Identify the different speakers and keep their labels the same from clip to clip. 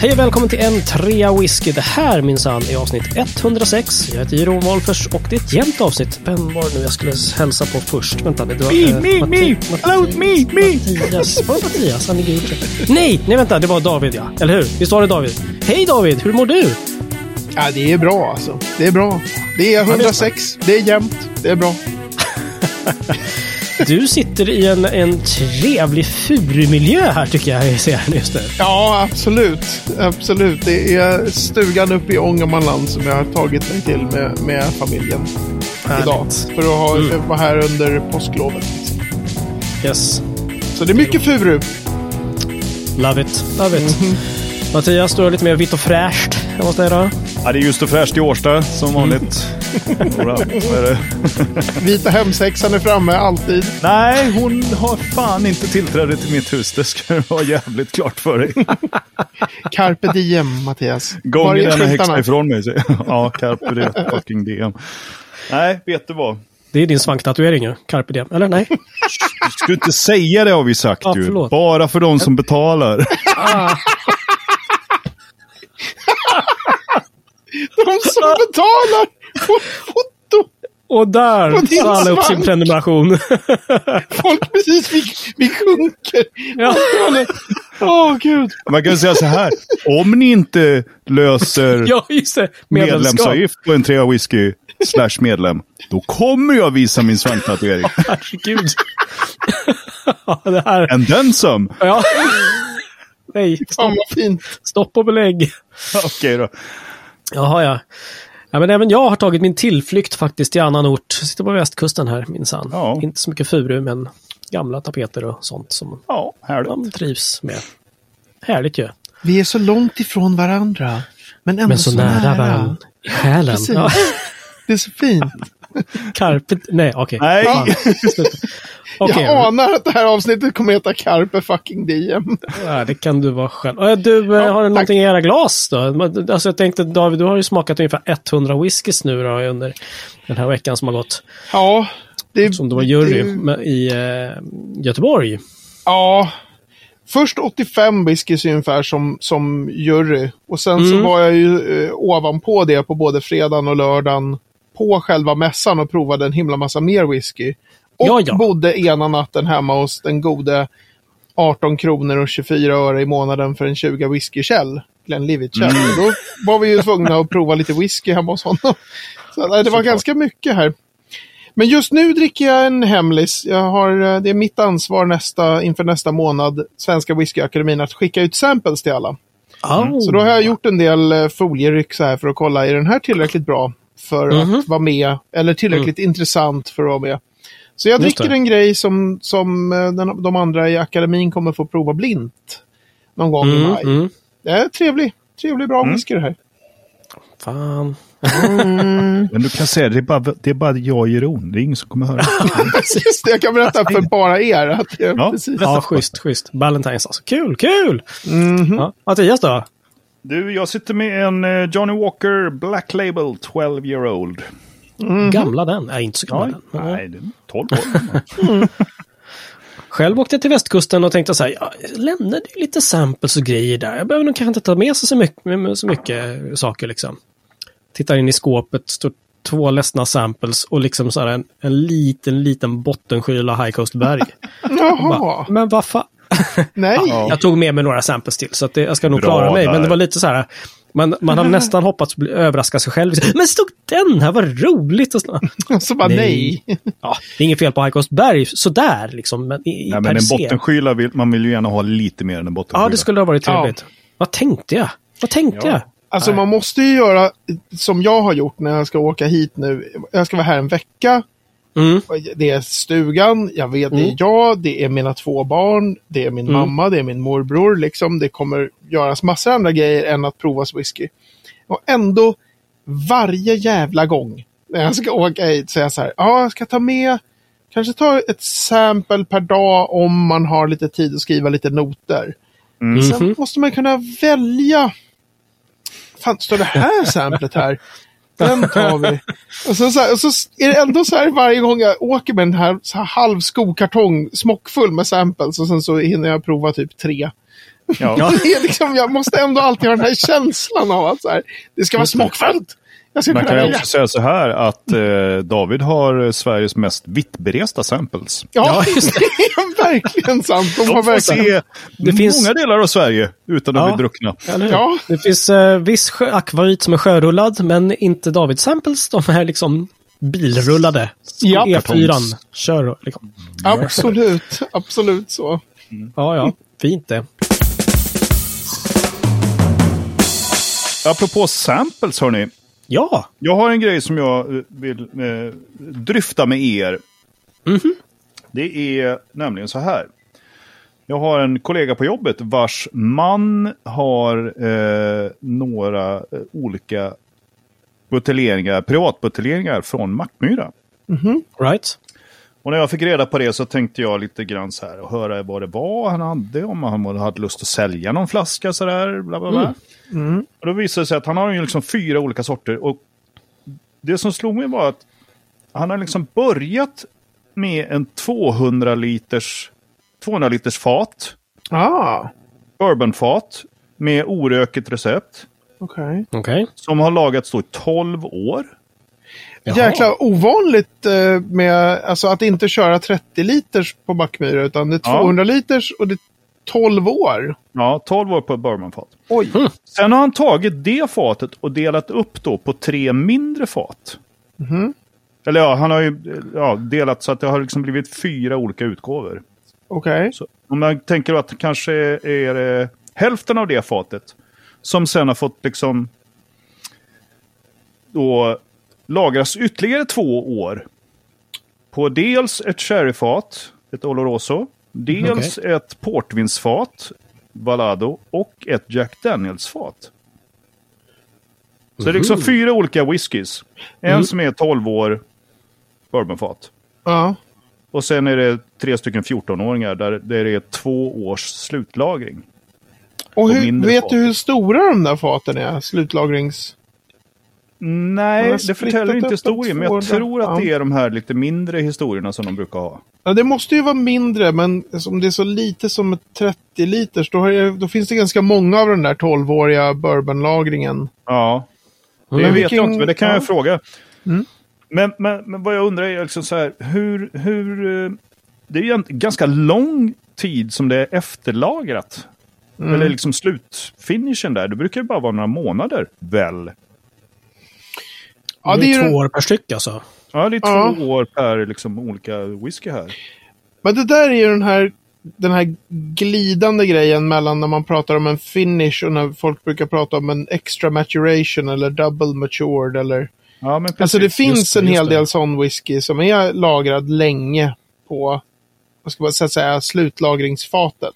Speaker 1: Hej och välkommen till en trea whisky. Det här minsann är avsnitt 106. Jag heter Jeroen Wolffers och det är ett jämnt avsnitt. Vem var det nu jag skulle hälsa på först? Vänta, det var...
Speaker 2: Me, me, me! Hello, me, me!
Speaker 1: Mattias. Var det Mattias? Han ligger ute. Nej, nej vänta, det var David ja. Eller hur? Visst var det David? Hej David, hur mår du?
Speaker 2: Ja, det är bra alltså. Det är bra. Det är 106. Det är jämnt. Det är bra.
Speaker 1: Du sitter i en, en trevlig furumiljö här tycker jag jag ser just nu.
Speaker 2: Ja, absolut. Absolut. Det är stugan uppe i Ångermanland som jag har tagit mig till med, med familjen
Speaker 1: Härligt.
Speaker 2: idag. För att ha, vara här under påsklovet.
Speaker 1: Yes.
Speaker 2: Så det är mycket furu.
Speaker 1: Love it. Love it. Mattias, du är lite mer vitt och fräscht än vad säger du?
Speaker 3: Ja, det är just och fräscht i Årsta som vanligt. Så är det.
Speaker 2: Vita hemsexan är framme, alltid.
Speaker 3: Nej, hon har fan inte tillträde till mitt hus. Det ska du ha jävligt klart för dig.
Speaker 2: Carpe diem, Mattias.
Speaker 3: Gången
Speaker 2: skyltarna?
Speaker 3: häxa ifrån mig. Ja, carpe diem, fucking diem. Nej, vet du vad?
Speaker 1: Det är din svanktatuering ju. Carpe diem. Eller nej?
Speaker 3: Du skulle inte säga det har vi sagt
Speaker 1: Ja,
Speaker 3: ju. Bara för de som betalar.
Speaker 2: De som betalar foto.
Speaker 1: Och där sa han upp sin prenumeration.
Speaker 2: Folk precis, vi, vi sjunker.
Speaker 1: ja.
Speaker 2: Åh, gud.
Speaker 3: Man kan säga så här. Om ni inte löser
Speaker 1: ja,
Speaker 3: medlemsavgift på en trea whisky slash medlem. Då kommer jag visa min svanktatuering.
Speaker 1: Herregud. ja, det här.
Speaker 3: And then some.
Speaker 1: Ja. Nej,
Speaker 2: Fan
Speaker 1: stopp,
Speaker 2: vad fint.
Speaker 1: stopp och belägg.
Speaker 3: Okej då.
Speaker 1: Jaha, ja. Ja, men även jag har tagit min tillflykt faktiskt till annan ort. Jag sitter på västkusten här minsann.
Speaker 3: Ja.
Speaker 1: Inte så mycket furu, men gamla tapeter och sånt som
Speaker 3: Ja, härligt.
Speaker 1: man trivs med. Härligt ju.
Speaker 2: Vi är så långt ifrån varandra. Men ändå
Speaker 1: Men så, nära varandra. I själen. Ja,
Speaker 2: Det är så fint.
Speaker 1: carpe... Nej, okej.
Speaker 3: Nej.
Speaker 1: Fan. Okej,
Speaker 2: Jag anar att det här avsnittet kommer heta Carpe fucking diem.
Speaker 1: ja, det kan du vara själv. Och, Du, eh,
Speaker 2: Ja,
Speaker 1: har du
Speaker 2: tack.
Speaker 1: någonting i era glas då? Alltså, jag tänkte, David, du har ju smakat ungefär 100 whiskys nu då, under den här veckan som har gått.
Speaker 2: Ja, det,
Speaker 1: Som du var jury
Speaker 2: det-
Speaker 1: i eh, Göteborg.
Speaker 2: Ja. Först 85 whiskys ungefär som, som jury. Och sen så
Speaker 1: Mm.
Speaker 2: var jag ju eh, ovanpå det på både fredagen och lördagen på själva mässan och provade en himla massa mer whisky. Och
Speaker 1: Ja, ja.
Speaker 2: bodde ena natten hemma hos den gode 18 kronor och 24 öre i månaden för en 20 whisky-käll. Glenlivet Käll.
Speaker 1: Mm.
Speaker 2: Då var vi ju tvungna att prova lite whisky hemma hos honom. Så nej, det var ganska mycket här. Men just nu dricker jag en hemlis. Jag har, eh, det är mitt ansvar nästa, inför nästa månad, Svenska Whiskyakademin, att skicka ut samples till alla.
Speaker 1: Oh.
Speaker 2: Så då har jag gjort en del eh, folieryck så här för att kolla, är den här tillräckligt bra för
Speaker 1: Mhm.
Speaker 2: att vara med? Eller tillräckligt intressant för att vara med? Så jag dricker en grej som, som eh, den, de andra i akademin kommer få prova blint. Någon gång i
Speaker 1: Mm,
Speaker 2: maj.
Speaker 1: mm.
Speaker 2: Det är trevlig, trevlig bra whisky det här.
Speaker 1: Fan.
Speaker 3: Men du kan säga det, är bara, det är bara jag och Jeroen. Det är ingen som kommer höra.
Speaker 2: precis, det jag kan berätta för bara er. Att det,
Speaker 3: Ja.
Speaker 2: precis.
Speaker 1: Ja, schysst, schysst. Valentine's alltså. Kul, kul!
Speaker 2: Mhm.
Speaker 1: Ja. Mattias då?
Speaker 3: Du, jag sitter med en eh, Johnny Walker Black Label 12 year old.
Speaker 1: Gamla den? Nej, inte så gamla
Speaker 3: Nej,
Speaker 1: den. Men,
Speaker 3: nej, det är 12 år.
Speaker 1: Själv åkte jag till västkusten och tänkte så här, ja, jag lämnade ju lite samples och grejer där. Jag behöver nog kanske inte ta med sig så mycket, så mycket saker liksom. Tittar in i skåpet, står två ledsna samples och liksom så här en, en liten, liten bottenskyla High Coast Berg.
Speaker 2: Jaha,
Speaker 1: Men vad fan?
Speaker 2: nej.
Speaker 3: Ja.
Speaker 1: Jag tog med mig några samples till, så att det, jag ska nog
Speaker 3: Bra
Speaker 1: klara mig. Men
Speaker 3: där.
Speaker 1: det var lite så här, man, man har nästan hoppats bli överraska sig själv. Men stod den här, vad roligt! Och så,
Speaker 2: Så bara nej.
Speaker 1: Ja, det är inget fel på High Coast Berg, sådär liksom. Men, i,
Speaker 3: Nej,
Speaker 1: per
Speaker 3: men en bottenskyla, vill, man vill ju gärna ha lite mer än en bottenskyla.
Speaker 1: Ja, det skulle ha varit trevligt. Vad tänkte jag? Vad tänkte
Speaker 3: Ja.
Speaker 1: jag?
Speaker 2: Alltså
Speaker 1: Nej.
Speaker 2: man måste ju göra som jag har gjort när jag ska åka hit nu. Jag ska vara här en vecka.
Speaker 1: Mm.
Speaker 2: Det är stugan, jag vet, det
Speaker 1: Mm.
Speaker 2: är jag, det är mina två barn, det är min
Speaker 1: Mm.
Speaker 2: mamma, det är min morbror. Liksom. Det kommer göras massor andra grejer än att provas whisky. Och ändå, varje jävla gång när jag ska åka hit jag så här, ja, jag ska ta med, kanske ta ett sample per dag om man har lite tid att skriva lite noter.
Speaker 3: Mm.
Speaker 2: Sen
Speaker 1: Mhm.
Speaker 2: måste man kunna välja. Fan, står det här samplet här? Den tar vi. Och så, så, här, och så är det ändå så här varje gång jag åker med den här, så här halv skokartong smockfull med samples och sen så hinner jag prova typ tre.
Speaker 3: Ja.
Speaker 2: Det är liksom, jag måste ändå alltid ha den här känslan av att så här, det ska vara smakfullt. Jag ska
Speaker 3: Man kan också säga så här att eh, David har eh, Sveriges mest vittberesta samples.
Speaker 2: Ja,
Speaker 1: Ja, just
Speaker 2: det är verkligen sant. De, har
Speaker 3: De får
Speaker 2: verkligen...
Speaker 3: se
Speaker 1: Det finns-
Speaker 3: många delar av Sverige utan att
Speaker 1: Ja.
Speaker 3: bli druckna.
Speaker 2: Ja.
Speaker 1: Det finns eh, viss akvavit som är sjörullad, men inte Davids samples. De är liksom bilrullade.
Speaker 2: Ja.
Speaker 1: E4 kör liksom.
Speaker 2: Absolut, absolut så.
Speaker 1: Ja, ja. Fint det.
Speaker 3: Apropå samples hörni.
Speaker 1: Ja,
Speaker 3: Jag har en grej som jag eh, vill eh, dryfta med er. Det är nämligen så här. Jag har en kollega på jobbet vars man har eh, några eh, olika buteljeringar, privatbuteljeringar från Mackmyra.
Speaker 1: right.
Speaker 3: Och när jag fick reda på det så tänkte jag lite grann så här och höra vad det var han hade, om han hade lust att sälja någon flaska sådär. Bla bla bla. Och då visade det sig att han har ju liksom fyra olika sorter. Och det som slog mig var att han har liksom börjat med en 200 liters, 200 liters fat,
Speaker 2: Ah,
Speaker 3: bourbonfat, med oröket recept.
Speaker 2: okej.
Speaker 1: Okej.
Speaker 3: Som har lagats då i 12 år.
Speaker 1: Jaha.
Speaker 2: Jäkla ovanligt eh, med alltså, att inte köra 30 liters på Backmyra, utan det är
Speaker 3: Ja.
Speaker 2: 200 liters och det är 12 år.
Speaker 3: Ja, 12 år på ett bourbonfat.
Speaker 2: Oj.
Speaker 3: Sen har han tagit det fatet och delat upp då på tre mindre fat. Eller ja, han har ju ja, delat så att det har liksom blivit fyra olika utgåvor.
Speaker 2: Okej.
Speaker 3: Så om man tänker att det kanske är eh, hälften av det fatet som sen har fått liksom då lagras ytterligare två år på dels ett sherryfat, ett Oloroso, dels ett portvinsfat, Valado, och ett Jack Daniels-fat. Så det är liksom fyra olika whiskys. En som är 12 år bourbonfat.
Speaker 2: Ja.
Speaker 3: Och sen är det tre stycken 14-åringar där, där det är två års slutlagring.
Speaker 2: Och hur, vet
Speaker 3: fat.
Speaker 2: du hur stora de där faten är? Slutlagrings...
Speaker 3: Nej, det förtäljer inte
Speaker 2: en
Speaker 3: historien. Men jag
Speaker 2: 200,
Speaker 3: tror att det är de här lite mindre historierna som de brukar ha.
Speaker 2: Ja, det måste ju vara mindre, men om det är så lite som ett 30 liters, då, har jag, då finns det ganska många av den där 12-åriga bourbonlagringen.
Speaker 3: Ja, det
Speaker 1: Mm.
Speaker 3: vet
Speaker 2: vilken-
Speaker 3: jag inte, men det kan
Speaker 2: ja.
Speaker 3: jag fråga. Men, men, men vad jag undrar är liksom så här, hur... hur eh, det är ju en ganska lång tid som det är efterlagrat.
Speaker 2: Mm.
Speaker 3: Eller liksom slutfinishen där. Det brukar ju bara vara några månader, väl?
Speaker 2: Ja,
Speaker 1: det
Speaker 2: det
Speaker 1: är
Speaker 2: ju-
Speaker 1: två år per styck alltså.
Speaker 3: Ja, det är
Speaker 2: Ja.
Speaker 3: två år per liksom, olika whisky här.
Speaker 2: Men det där är ju den här, den här glidande grejen mellan när man pratar om en finish och när folk brukar prata om en extra maturation eller double matured eller...
Speaker 3: Ja, men precis.
Speaker 2: Alltså det finns
Speaker 1: just det,
Speaker 2: en hel del sån whisky som är lagrad länge på, vad ska man säga, slutlagringsfatet.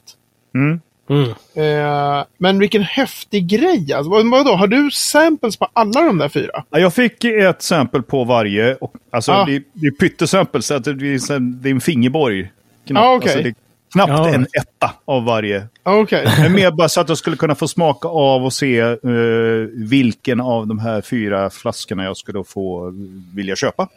Speaker 3: Mm.
Speaker 1: Mm.
Speaker 2: Eh, men vilken häftig grej alltså. Vad, vadå, har du samples på alla de där fyra?
Speaker 3: Ja, jag fick ett sample på varje. Och, alltså,
Speaker 2: Ah.
Speaker 3: det, det är pyttesamples, så att det, är, en- det är en fingerborg. Knappt,
Speaker 2: Ah, okej.
Speaker 3: alltså, det är knappt
Speaker 1: Ja.
Speaker 3: en etta av varje.
Speaker 2: Okej.
Speaker 3: Men mer bara så att jag skulle kunna få smaka av och se eh, vilken av de här fyra flaskorna jag skulle få vilja köpa.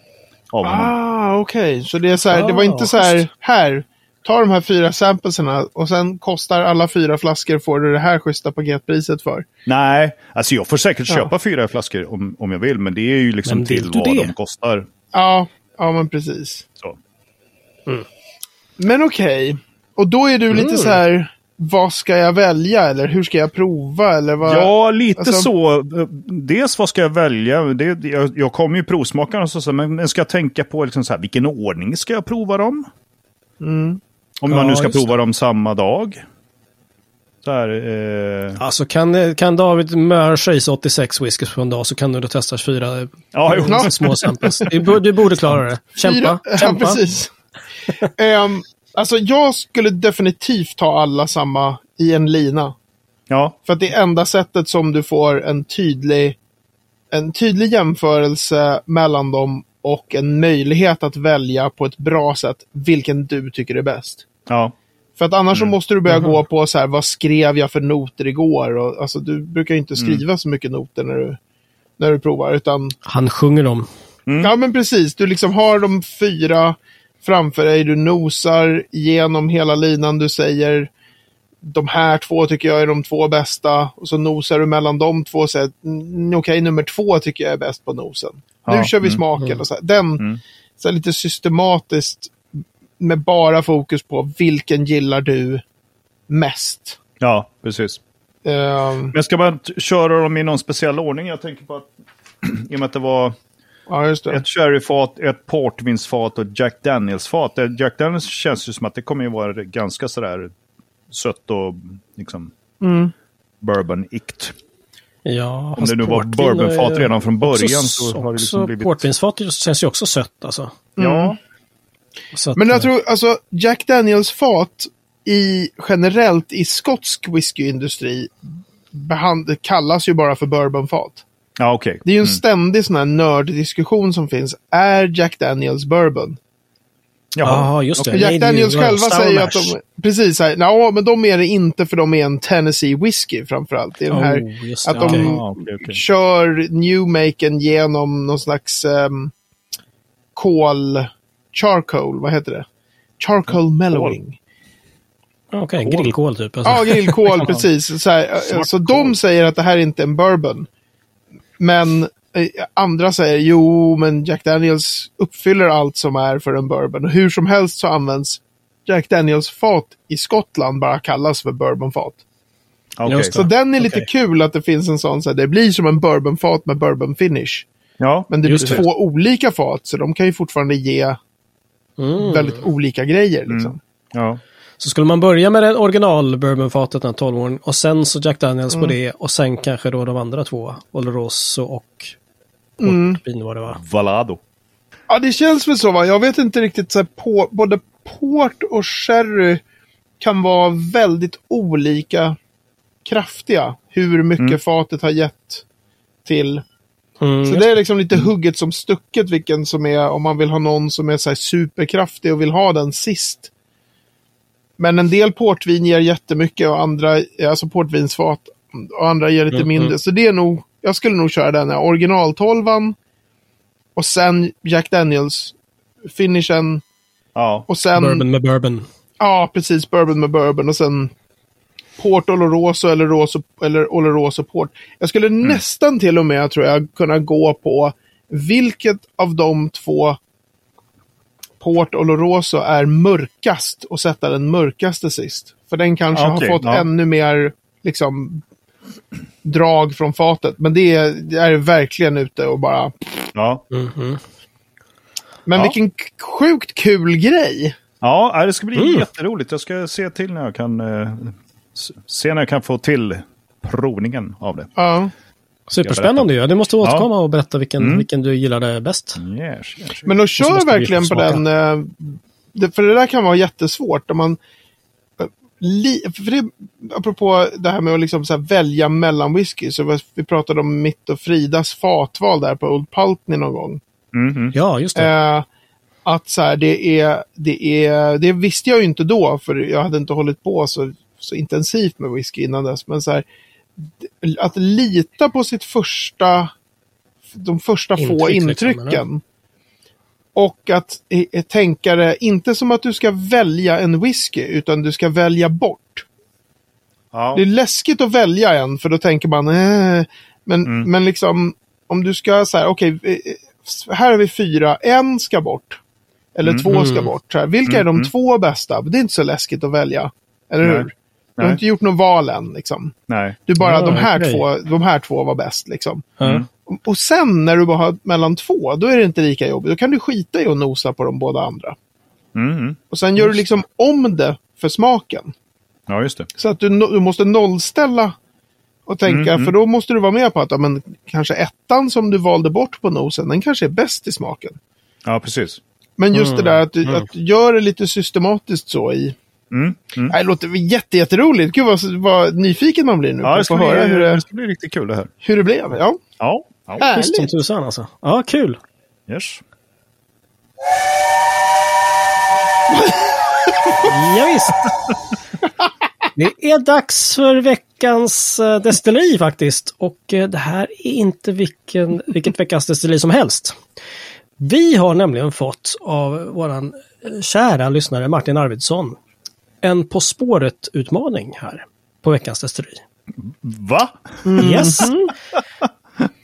Speaker 3: Av honom.
Speaker 2: Ah, okej. Så det är så här, det var
Speaker 1: Ah,
Speaker 2: inte så här, här, ta de här fyra samplesarna och sen kostar alla fyra flaskor får du det här schyssta paketpriset för.
Speaker 3: Nej, alltså jag får säkert
Speaker 2: Ja.
Speaker 3: köpa fyra flaskor om, om jag vill, men det är ju liksom till vad
Speaker 1: det?
Speaker 3: de kostar.
Speaker 2: Ja, ja men precis.
Speaker 3: Så.
Speaker 2: Men okej. Och då är du lite
Speaker 1: Mm.
Speaker 2: så här, vad ska jag välja eller hur ska jag prova eller vad?
Speaker 3: Ja, lite
Speaker 2: alltså-
Speaker 3: så. Dels vad ska jag välja? Det, jag, jag kommer ju provsmaka och så, så, men men ska jag tänka på liksom så här, vilken ordning ska jag prova dem?
Speaker 2: Mm.
Speaker 3: Om man
Speaker 1: Ja,
Speaker 3: nu ska prova
Speaker 1: det.
Speaker 3: dem samma dag. Så här, eh,
Speaker 1: Alltså kan, kan David sig 86 whiskys på en dag så kan du då testa fyra
Speaker 3: ja, jo.
Speaker 1: Små samples. Du, du borde klara det. Kämpa,
Speaker 2: Fyra, ja,
Speaker 1: kämpa.
Speaker 2: precis. Ehm, alltså jag skulle definitivt ta alla samma i en lina.
Speaker 3: ja,
Speaker 2: För att det är enda sättet som du får en tydlig, en tydlig jämförelse mellan dem och en möjlighet att välja på ett bra sätt vilken du tycker är bäst.
Speaker 3: ja.
Speaker 2: För att annars så
Speaker 3: Mm.
Speaker 2: måste du börja
Speaker 3: Mhm.
Speaker 2: gå på så här, vad skrev jag för noter igår? Och, alltså, du brukar ju inte
Speaker 3: Mm.
Speaker 2: skriva så mycket noter när du, när du provar. Utan,
Speaker 1: Han sjunger dem.
Speaker 3: Mm.
Speaker 2: ja men precis, du liksom har de fyra framför dig, du nosar igenom hela linan, du säger de här två tycker jag är de två bästa. Och så nosar du mellan de två och säger "Mm, okej, nummer två tycker jag är bäst på nosen.
Speaker 3: Ja,
Speaker 2: Nu kör vi
Speaker 3: mm,
Speaker 2: smaken. Och så här. Den,
Speaker 3: Mm.
Speaker 2: så här lite systematiskt med bara fokus på vilken gillar du mest.
Speaker 3: Ja, precis.
Speaker 2: Ehm,
Speaker 3: Men ska man köra dem i någon speciell ordning? Jag tänker på att i och med att det var
Speaker 2: ja, just det.
Speaker 3: ett sherryfat, ett portvinsfat och Jack Daniels-fat. Jack Daniels känns ju som att det kommer ju vara ganska sådär sött och liksom
Speaker 2: Mm.
Speaker 3: bourbon-ikt.
Speaker 1: Ja,
Speaker 3: Om det nu var bourbonfat redan från början så har det liksom blivit...
Speaker 1: Portvinsfat känns ju också sött alltså.
Speaker 3: Ja,
Speaker 1: Så att,
Speaker 2: Men jag
Speaker 1: eh,
Speaker 2: tror, alltså, Jack Daniels fat i, generellt i skotsk whiskyindustri behand, kallas ju bara för bourbonfat.
Speaker 3: ja okej.
Speaker 2: Det är ju en
Speaker 3: Mm.
Speaker 2: ständig sån här nörddiskussion som finns. Är Jack Daniels bourbon?
Speaker 1: Ja, just det.
Speaker 2: Jack
Speaker 1: Nej, är
Speaker 2: Daniels
Speaker 1: bara
Speaker 2: själva säger att de... Precis, så här, ja, men de är det inte för de är en Tennessee whisky framförallt. Det är den här
Speaker 1: Oh, det,
Speaker 2: att de.
Speaker 3: Ja, okej, okej.
Speaker 2: kör Newmaken genom någon slags um, kol... Charcoal, vad heter det? Charcoal mellowing.
Speaker 1: Okej, grillkol typ. Alltså.
Speaker 2: Ja, grillkol, precis. Så, här, så de säger att det här inte är en bourbon. Men andra säger jo, men Jack Daniels uppfyller allt som är för en bourbon. Och hur som helst så används Jack Daniels fat i Skottland bara kallas för bourbonfat.
Speaker 1: Just
Speaker 2: Så den är lite
Speaker 1: Okej.
Speaker 2: kul att det finns en sån, så här, det blir som en bourbonfat med bourbon finish.
Speaker 3: Ja,
Speaker 2: Men det är
Speaker 1: Just det.
Speaker 2: två olika fat, så de kan ju fortfarande ge
Speaker 1: Mm.
Speaker 2: väldigt olika grejer. Liksom.
Speaker 3: ja.
Speaker 1: Så skulle man börja med det original bourbonfatet, den här 12 åringen och sen så Jack Daniels
Speaker 2: Mm.
Speaker 1: på det och sen kanske då de andra två, Oloroso och
Speaker 2: Mm.
Speaker 1: portvin vad det var.
Speaker 3: Valado.
Speaker 2: Ja, det känns väl så va. Jag vet inte riktigt så här, på, både port och sherry kan vara väldigt olika kraftiga. Hur mycket
Speaker 3: Mm.
Speaker 2: fatet har gett till.
Speaker 1: Mm,
Speaker 2: Så det är liksom lite hugget som stucket vilken som är, om man vill ha någon som är så här superkraftig och vill ha den sist. Men en del portvin ger jättemycket och andra, alltså portvinsfat, och andra ger lite
Speaker 1: Mm,
Speaker 2: mindre.
Speaker 1: mm.
Speaker 2: Så det är nog, jag skulle nog köra den här originaltolvan och sen Jack Daniels finishen
Speaker 3: Ja,
Speaker 2: och sen,
Speaker 1: Bourbon med bourbon.
Speaker 2: ja precis, bourbon med bourbon och sen Port Oloroso eller, Roso, eller Oloroso Port. Jag skulle
Speaker 3: Mm.
Speaker 2: nästan till och med, tror jag, kunna gå på vilket av de två Port Oloroso är mörkast och sätta den mörkaste sist. För den kanske
Speaker 3: okej,
Speaker 2: har fått
Speaker 3: ja.
Speaker 2: ännu mer liksom drag från fatet. Men det är, det är verkligen ute och bara...
Speaker 3: ja.
Speaker 1: Mhm.
Speaker 2: Men
Speaker 3: Ja.
Speaker 2: vilken sjukt kul grej!
Speaker 3: Ja, nej, det ska bli
Speaker 1: Mm.
Speaker 3: jätteroligt. Jag ska se till när jag kan eh, se när jag kan få till provningen av det.
Speaker 2: Ja.
Speaker 1: Superspännande ju. Du måste återkomma och berätta vilken,
Speaker 3: Mm.
Speaker 1: vilken du gillade bäst.
Speaker 3: Yes, yes.
Speaker 2: Men de kör verkligen på den. eh, Det, för det där kan vara jättesvårt. Om man, eh, li, för det, apropå det här med att liksom så här välja mellan whisky. Så vi pratade om mitt och Fridas fatval där på Old Pultney någon gång.
Speaker 3: Mhm.
Speaker 1: Ja, just det.
Speaker 2: Eh, att så här, det är, det är, det visste jag ju inte då. För jag hade inte hållit på så, så intensivt med whisky innan dess. Men så här, att lita på sitt första, de första få
Speaker 1: Intryck, liksom,
Speaker 2: intrycken. och att eh, tänka det, inte som att du ska välja en whisky, utan du ska välja bort.
Speaker 3: Ja.
Speaker 2: Det är läskigt att välja en, för då tänker man, eh, men,
Speaker 3: Mm.
Speaker 2: men liksom, om du ska säga, okej, eh, här har vi fyra, en ska bort. Eller
Speaker 3: Mm.
Speaker 2: två ska
Speaker 1: Mm.
Speaker 2: bort. Så här, vilka är de
Speaker 3: Mm.
Speaker 2: två bästa? Det är inte så läskigt att välja. Eller
Speaker 3: Nej.
Speaker 2: hur? Du har inte gjort något val än. Liksom.
Speaker 3: Nej.
Speaker 2: Du bara,
Speaker 1: Ja,
Speaker 2: de, här
Speaker 1: okej.
Speaker 2: två, de här två var bäst. Liksom.
Speaker 3: Mm.
Speaker 2: Och- sen när du bara har mellan två, då är det inte lika jobbigt. Då kan du skita i att nosa på de båda andra.
Speaker 3: Mhm.
Speaker 2: Och sen gör du liksom om det för smaken.
Speaker 3: Ja, just det.
Speaker 2: Så att du, du måste nollställa och tänka,
Speaker 3: Mm,
Speaker 2: för då måste du vara med på att ja, men, kanske ettan som du valde bort på nosen, den kanske är bäst i smaken.
Speaker 3: Ja, precis.
Speaker 2: Men just
Speaker 1: Mm,
Speaker 2: det där att du,
Speaker 1: mm.
Speaker 2: att du gör det lite systematiskt så i...
Speaker 3: Mm. Mm.
Speaker 2: Det låter jätte, jätteroligt. Gud vad, vad nyfiken man blir nu
Speaker 3: Ja, det
Speaker 2: att
Speaker 3: ska,
Speaker 2: få höra
Speaker 3: bli,
Speaker 2: hur det,
Speaker 3: det ska bli riktigt kul det här.
Speaker 2: hur det blev. Ja,
Speaker 3: Ja. ja.
Speaker 1: Schysst som
Speaker 2: härligt.
Speaker 1: tusan alltså. Ja, kul.
Speaker 3: Yes.
Speaker 1: Ja, visst. Det är dags för veckans eh, destilleri faktiskt. Och eh, det här är inte vilken, vilket veckans destilleri som helst. Vi har nämligen fått av våran eh, kära lyssnare Martin Arvidsson en På spåret-utmaning här på veckans destilleri.
Speaker 3: Va?
Speaker 1: Yes.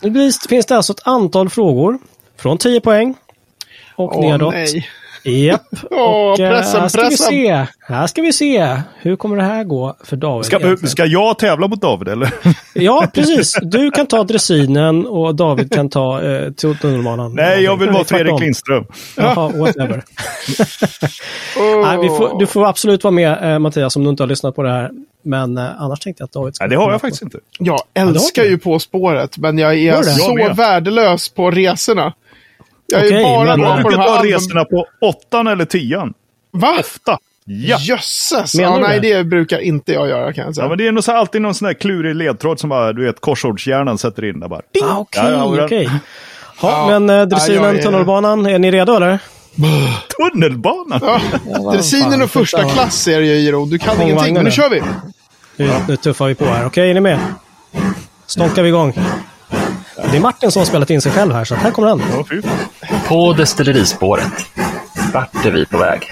Speaker 1: Nu finns det alltså ett antal frågor från 10 poäng och
Speaker 2: Åh
Speaker 1: nedåt.
Speaker 2: nej.
Speaker 1: Japp.
Speaker 2: Åh,
Speaker 1: och eh,
Speaker 2: pressen,
Speaker 1: här ska vi
Speaker 2: pressen.
Speaker 1: se. Här ska vi se. Hur kommer det här gå för David?
Speaker 3: Ska,
Speaker 1: egentligen?
Speaker 3: ska jag tävla mot David eller?
Speaker 1: Ja, precis. Du kan ta dressinen och David kan ta eh, tunnelbanan.
Speaker 3: Nej, jag vill vara. Fredrik Lindström.
Speaker 1: Jaha, whatever.
Speaker 2: Åh.
Speaker 1: Nej, vi får, du får absolut vara med eh, Mattias om du inte har lyssnat på det här. Men eh, annars tänkte jag att David ska
Speaker 3: Nej, det har jag
Speaker 1: på.
Speaker 3: faktiskt inte.
Speaker 2: Jag älskar
Speaker 1: du.
Speaker 2: ju På spåret, men jag är så värdelös på resorna. Jag är
Speaker 1: Okej,
Speaker 2: bara
Speaker 1: men-
Speaker 2: bra
Speaker 3: Jag
Speaker 2: på de
Speaker 3: brukar
Speaker 2: här
Speaker 3: ta resorna på åttan eller tian.
Speaker 2: Va?
Speaker 3: Ofta. Ja.
Speaker 2: Jösses! Ja, nej,
Speaker 1: det?
Speaker 2: det brukar inte jag göra kan jag säga.
Speaker 3: ja, men det är nog så alltid någon sån där klurig ledtråd som bara, du vet, korsordshjärnan sätter in där bara. Ding!
Speaker 1: Ah, Okej,
Speaker 3: Ja, ja, den-
Speaker 1: okej. Ja,
Speaker 2: Ja.
Speaker 1: men eh, dressinen,
Speaker 2: Ja, är-
Speaker 1: tunnelbanan, är ni redo eller?
Speaker 3: Tunnelbanan!
Speaker 2: Ja, dressinen och första klass är det ju, Giro. Du kan ingenting, men nu kör vi!
Speaker 1: Nu, nu tuffar vi på här. Okej, är ni med? Stånkar vi igång. Det är Martin som har spelat in sig själv här, så här kommer han.
Speaker 4: På destillerispåret. Vart är vi på väg?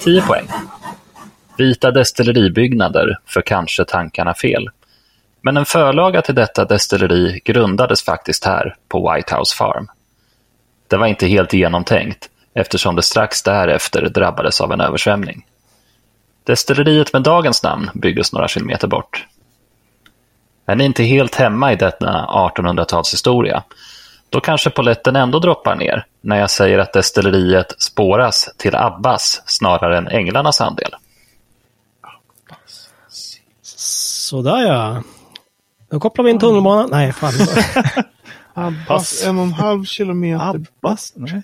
Speaker 4: 10 poäng. Vita destilleribyggnader, för kanske tankarna fel. Men en förlaga till detta destilleri grundades faktiskt här, på White House Farm. Det var inte helt genomtänkt, eftersom det strax därefter drabbades av en översvämning. Destilleriet med dagens namn byggdes några kilometer bort. Är ni inte helt hemma i denna 1800-talshistoria, då kanske poletten ändå droppar ner när jag säger att destilleriet spåras till Abbas snarare än änglarnas andel.
Speaker 1: Sådär ja. Då kopplar vi in tunnelbanan. Nej, fan.
Speaker 2: Abbas, en och en halv kilometer.
Speaker 3: Abbas? Nej.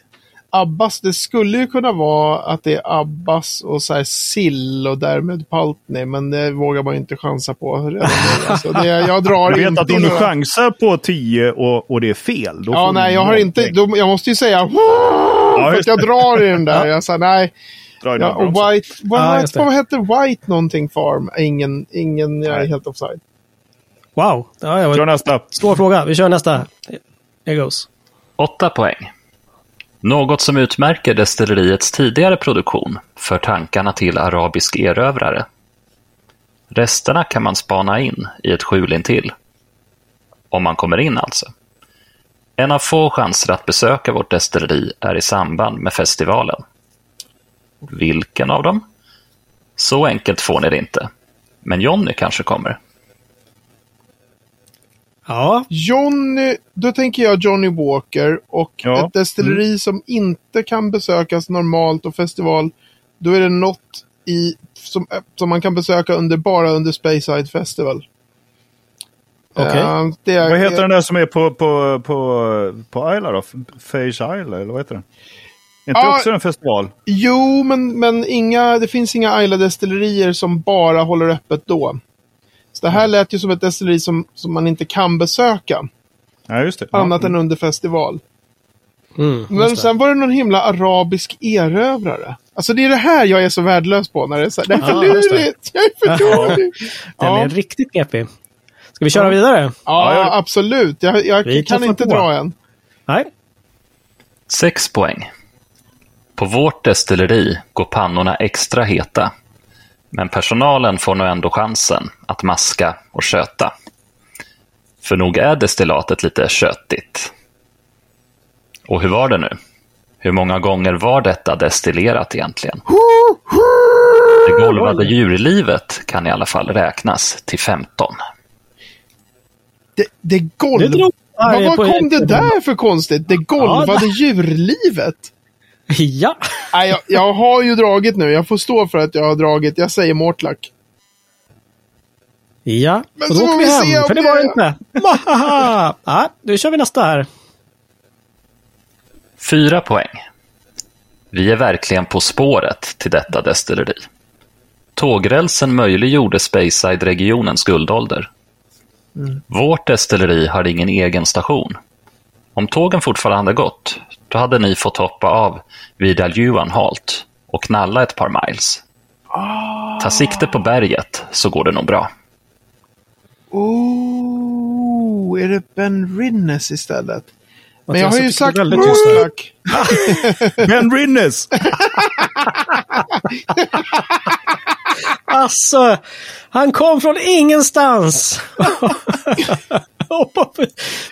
Speaker 2: Abbas, det skulle ju kunna vara att det är Abbas och så här sill och därmed Paltney, men det vågar man inte chansa på redan nu. Alltså, det, jag drar
Speaker 3: Du vet
Speaker 2: inte
Speaker 3: att om du chansar på 10 och, och det är fel, då
Speaker 2: Ja, nej, jag har inte, då, jag måste ju säga för att jag drar i den där. Jag sa nej. Ja, och White,
Speaker 1: Ja, det.
Speaker 2: vad hette White någonting farm? Ingen, ingen, jag är helt offside.
Speaker 1: Wow. Ja, jag var...
Speaker 3: nästa.
Speaker 1: Svår fråga. Vi kör nästa. Here goes.
Speaker 4: 8 poäng. Något som utmärker destilleriets tidigare produktion för tankarna till arabisk erövrare. Resterna kan man spana in i ett skjul intill. Om man kommer in alltså. En av få chanser att besöka vårt destilleri är i samband med festivalen. Vilken av dem? Så enkelt får ni det inte. Men Jonny kanske kommer.
Speaker 1: Ja,
Speaker 2: Johnny, då tänker jag Johnny Walker och
Speaker 3: Ja.
Speaker 2: ett destilleri som inte kan besökas normalt och festival. Då är det något i, som, som man kan besöka under, bara under Speyside Festival.
Speaker 1: Okej.
Speaker 2: Eh, det är,
Speaker 3: Vad heter den där som är på, på, på, på Isla då? Face Isle, eller vad heter den? Är inte
Speaker 2: Ja.
Speaker 3: också en festival?
Speaker 2: Jo, men, men inga, det finns inga Isla-destillerier som bara håller öppet då. Så det här lät ju som ett destilleri som, som man inte kan besöka,
Speaker 3: Nej, just det.
Speaker 2: annat
Speaker 3: ja.
Speaker 2: än under festival.
Speaker 1: mm,
Speaker 2: Men sen var det någon himla arabisk erövrare. Alltså det är det här jag är så värdelös på. När det är så här, det är för
Speaker 1: Ja,
Speaker 2: lurigt, jag är för dålig.
Speaker 1: Den
Speaker 2: Ja,
Speaker 1: är riktigt knepig. Ska vi köra vidare?
Speaker 2: ja,
Speaker 3: Ja, jag-
Speaker 2: absolut. Jag, jag kan inte
Speaker 1: på.
Speaker 2: dra än.
Speaker 1: Nej.
Speaker 4: 6 poäng. På vårt destilleri går pannorna extra heta. Men personalen får nog ändå chansen att maska och köta. För nog är destillatet lite köttigt. Och hur var det nu? Hur många gånger var detta destillerat egentligen? Det golvade djurlivet kan i alla fall räknas till 15.
Speaker 2: Det, det golv...
Speaker 1: Det
Speaker 2: vad, vad kom det där för konstigt? Det golvade djurlivet.
Speaker 1: Ja.
Speaker 2: Nej, jag, jag har ju dragit nu. Jag får stå för att jag har dragit. Jag säger Mortlack.
Speaker 1: Ja.
Speaker 2: Men
Speaker 1: och då åker vi hem, för det var det inte. Ja, då kör vi nästa här.
Speaker 4: Fyra poäng. Vi är verkligen på spåret till detta destilleri. Tågrälsen möjliggjorde Speyside-regionens guldålder. Vårt destilleri har ingen egen station. Om tågen fortfarande gått, då hade ni fått hoppa av vid Aljuan halt och knalla ett par miles. Ta sikte på berget så går det nog bra.
Speaker 2: Oh, är det Ben Rinnes istället? Men jag har ju sagt. Mortlach.
Speaker 3: Ben Rinnes!
Speaker 1: Alltså, han kom från ingenstans! Vad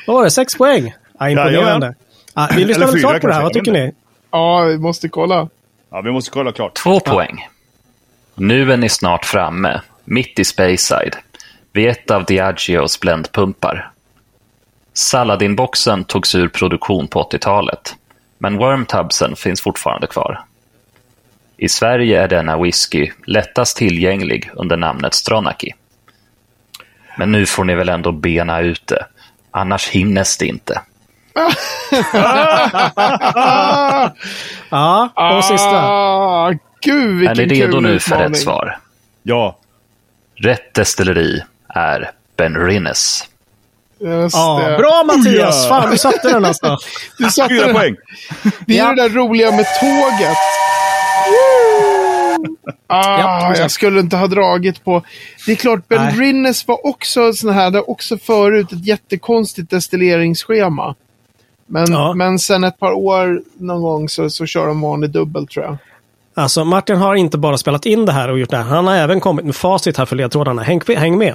Speaker 1: var det? Sex poäng? Ja, imponerande.
Speaker 3: Jajamän.
Speaker 1: Ja, vi lyssnar väl klart på det här, vad tycker ni?
Speaker 2: Ja, vi måste kolla.
Speaker 3: Ja, vi måste kolla klart.
Speaker 4: Två poäng. Nu är ni snart framme, mitt i Speyside, vid ett av Diageos bländpumpar. Saladinboxen togs ur produktion på 80-talet, men Wormtubsen finns fortfarande kvar. I Sverige är denna whisky lättast tillgänglig under namnet Stronach. Men nu får ni väl ändå bena ut det, annars hinnes det inte.
Speaker 1: Ja, och sista.
Speaker 2: Ah, gud
Speaker 4: Är
Speaker 2: vilken
Speaker 4: ni redo
Speaker 2: kul
Speaker 4: nu för rätt svar?
Speaker 3: Ja.
Speaker 4: Rätt destilleri är Ben Rinnes.
Speaker 2: Just
Speaker 1: Ja,
Speaker 2: det.
Speaker 1: bra Mattias!
Speaker 3: Ja.
Speaker 1: Fan, du satte den alltså.
Speaker 2: Du satte
Speaker 3: Fyra
Speaker 2: den.
Speaker 3: poäng.
Speaker 2: Det är
Speaker 1: Ja.
Speaker 2: det där roliga med tåget. Ah,
Speaker 1: Ja,
Speaker 2: jag skulle inte ha dragit på... Det är klart, Ben
Speaker 1: Nej.
Speaker 2: Rinnes var också sån här, det var också förut ett jättekonstigt destilleringsschema. Men,
Speaker 1: Ja.
Speaker 2: men sen ett par år någon gång så, så kör de vanlig dubbel tror jag.
Speaker 1: Alltså, Martin har inte bara spelat in det här och gjort det här. Han har även kommit med facit här för ledtrådarna. Häng, häng med!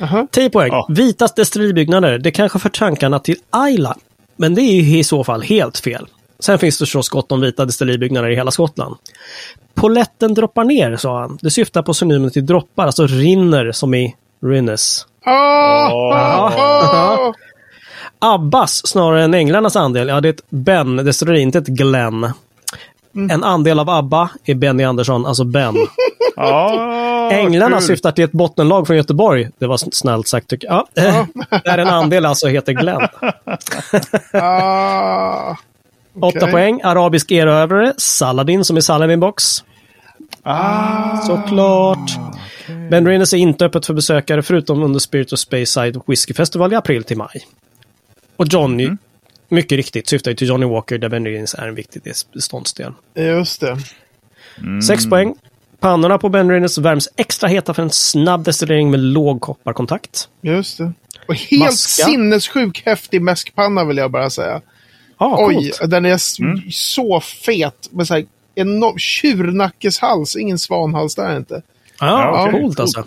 Speaker 2: Aha.
Speaker 1: 10 poäng.
Speaker 3: Ja.
Speaker 1: Vitas destilleribyggnader. Det kanske för tankarna till Ayla. Men det är ju i så fall helt fel. Sen finns det förstås gott om vita destilleribyggnader i hela Skottland. Poletten droppar ner, sa han. Det syftar på synonymen till droppar, alltså rinner som i Rinnes.
Speaker 2: Ah, ah, ah.
Speaker 1: Abbas snarare än änglarnas andel, ja det är ett Ben destilleri, inte ett Glenn. En andel av ABBA är Benny Andersson, alltså Ben.
Speaker 3: Ja,
Speaker 1: Änglarna
Speaker 3: kul.
Speaker 1: syftar till ett bottenlag från Göteborg. Det var snällt sagt tycker jag. Ja. Där en andel alltså heter Glenn.
Speaker 2: ah.
Speaker 1: Åtta
Speaker 2: Okej.
Speaker 1: poäng. Arabisk erövrare. Saladin som i Saladin Box.
Speaker 3: Ah,
Speaker 1: Såklart. Ben Rinnes är inte öppet för besökare förutom under Spirit of Speyside Whiskey Festival i april till maj. Och Johnny,
Speaker 3: Mm.
Speaker 1: mycket riktigt, syftar ju till Johnny Walker där Ben Rinnes är en viktig beståndsdel.
Speaker 2: Just det.
Speaker 1: Sex poäng. Pannorna på Ben Rinnes värms extra heta för en snabb destillering med låg kopparkontakt.
Speaker 2: Just det. Och helt
Speaker 1: Maska.
Speaker 2: sinnessjuk häftig mäskpanna vill jag bara säga.
Speaker 1: Ja,
Speaker 2: Oj,
Speaker 1: coolt.
Speaker 2: den är s- så fet. Med så här enorm tjurnackeshals. Ingen svanhals där inte.
Speaker 1: Ja,
Speaker 3: Ja, okej.
Speaker 1: coolt alltså.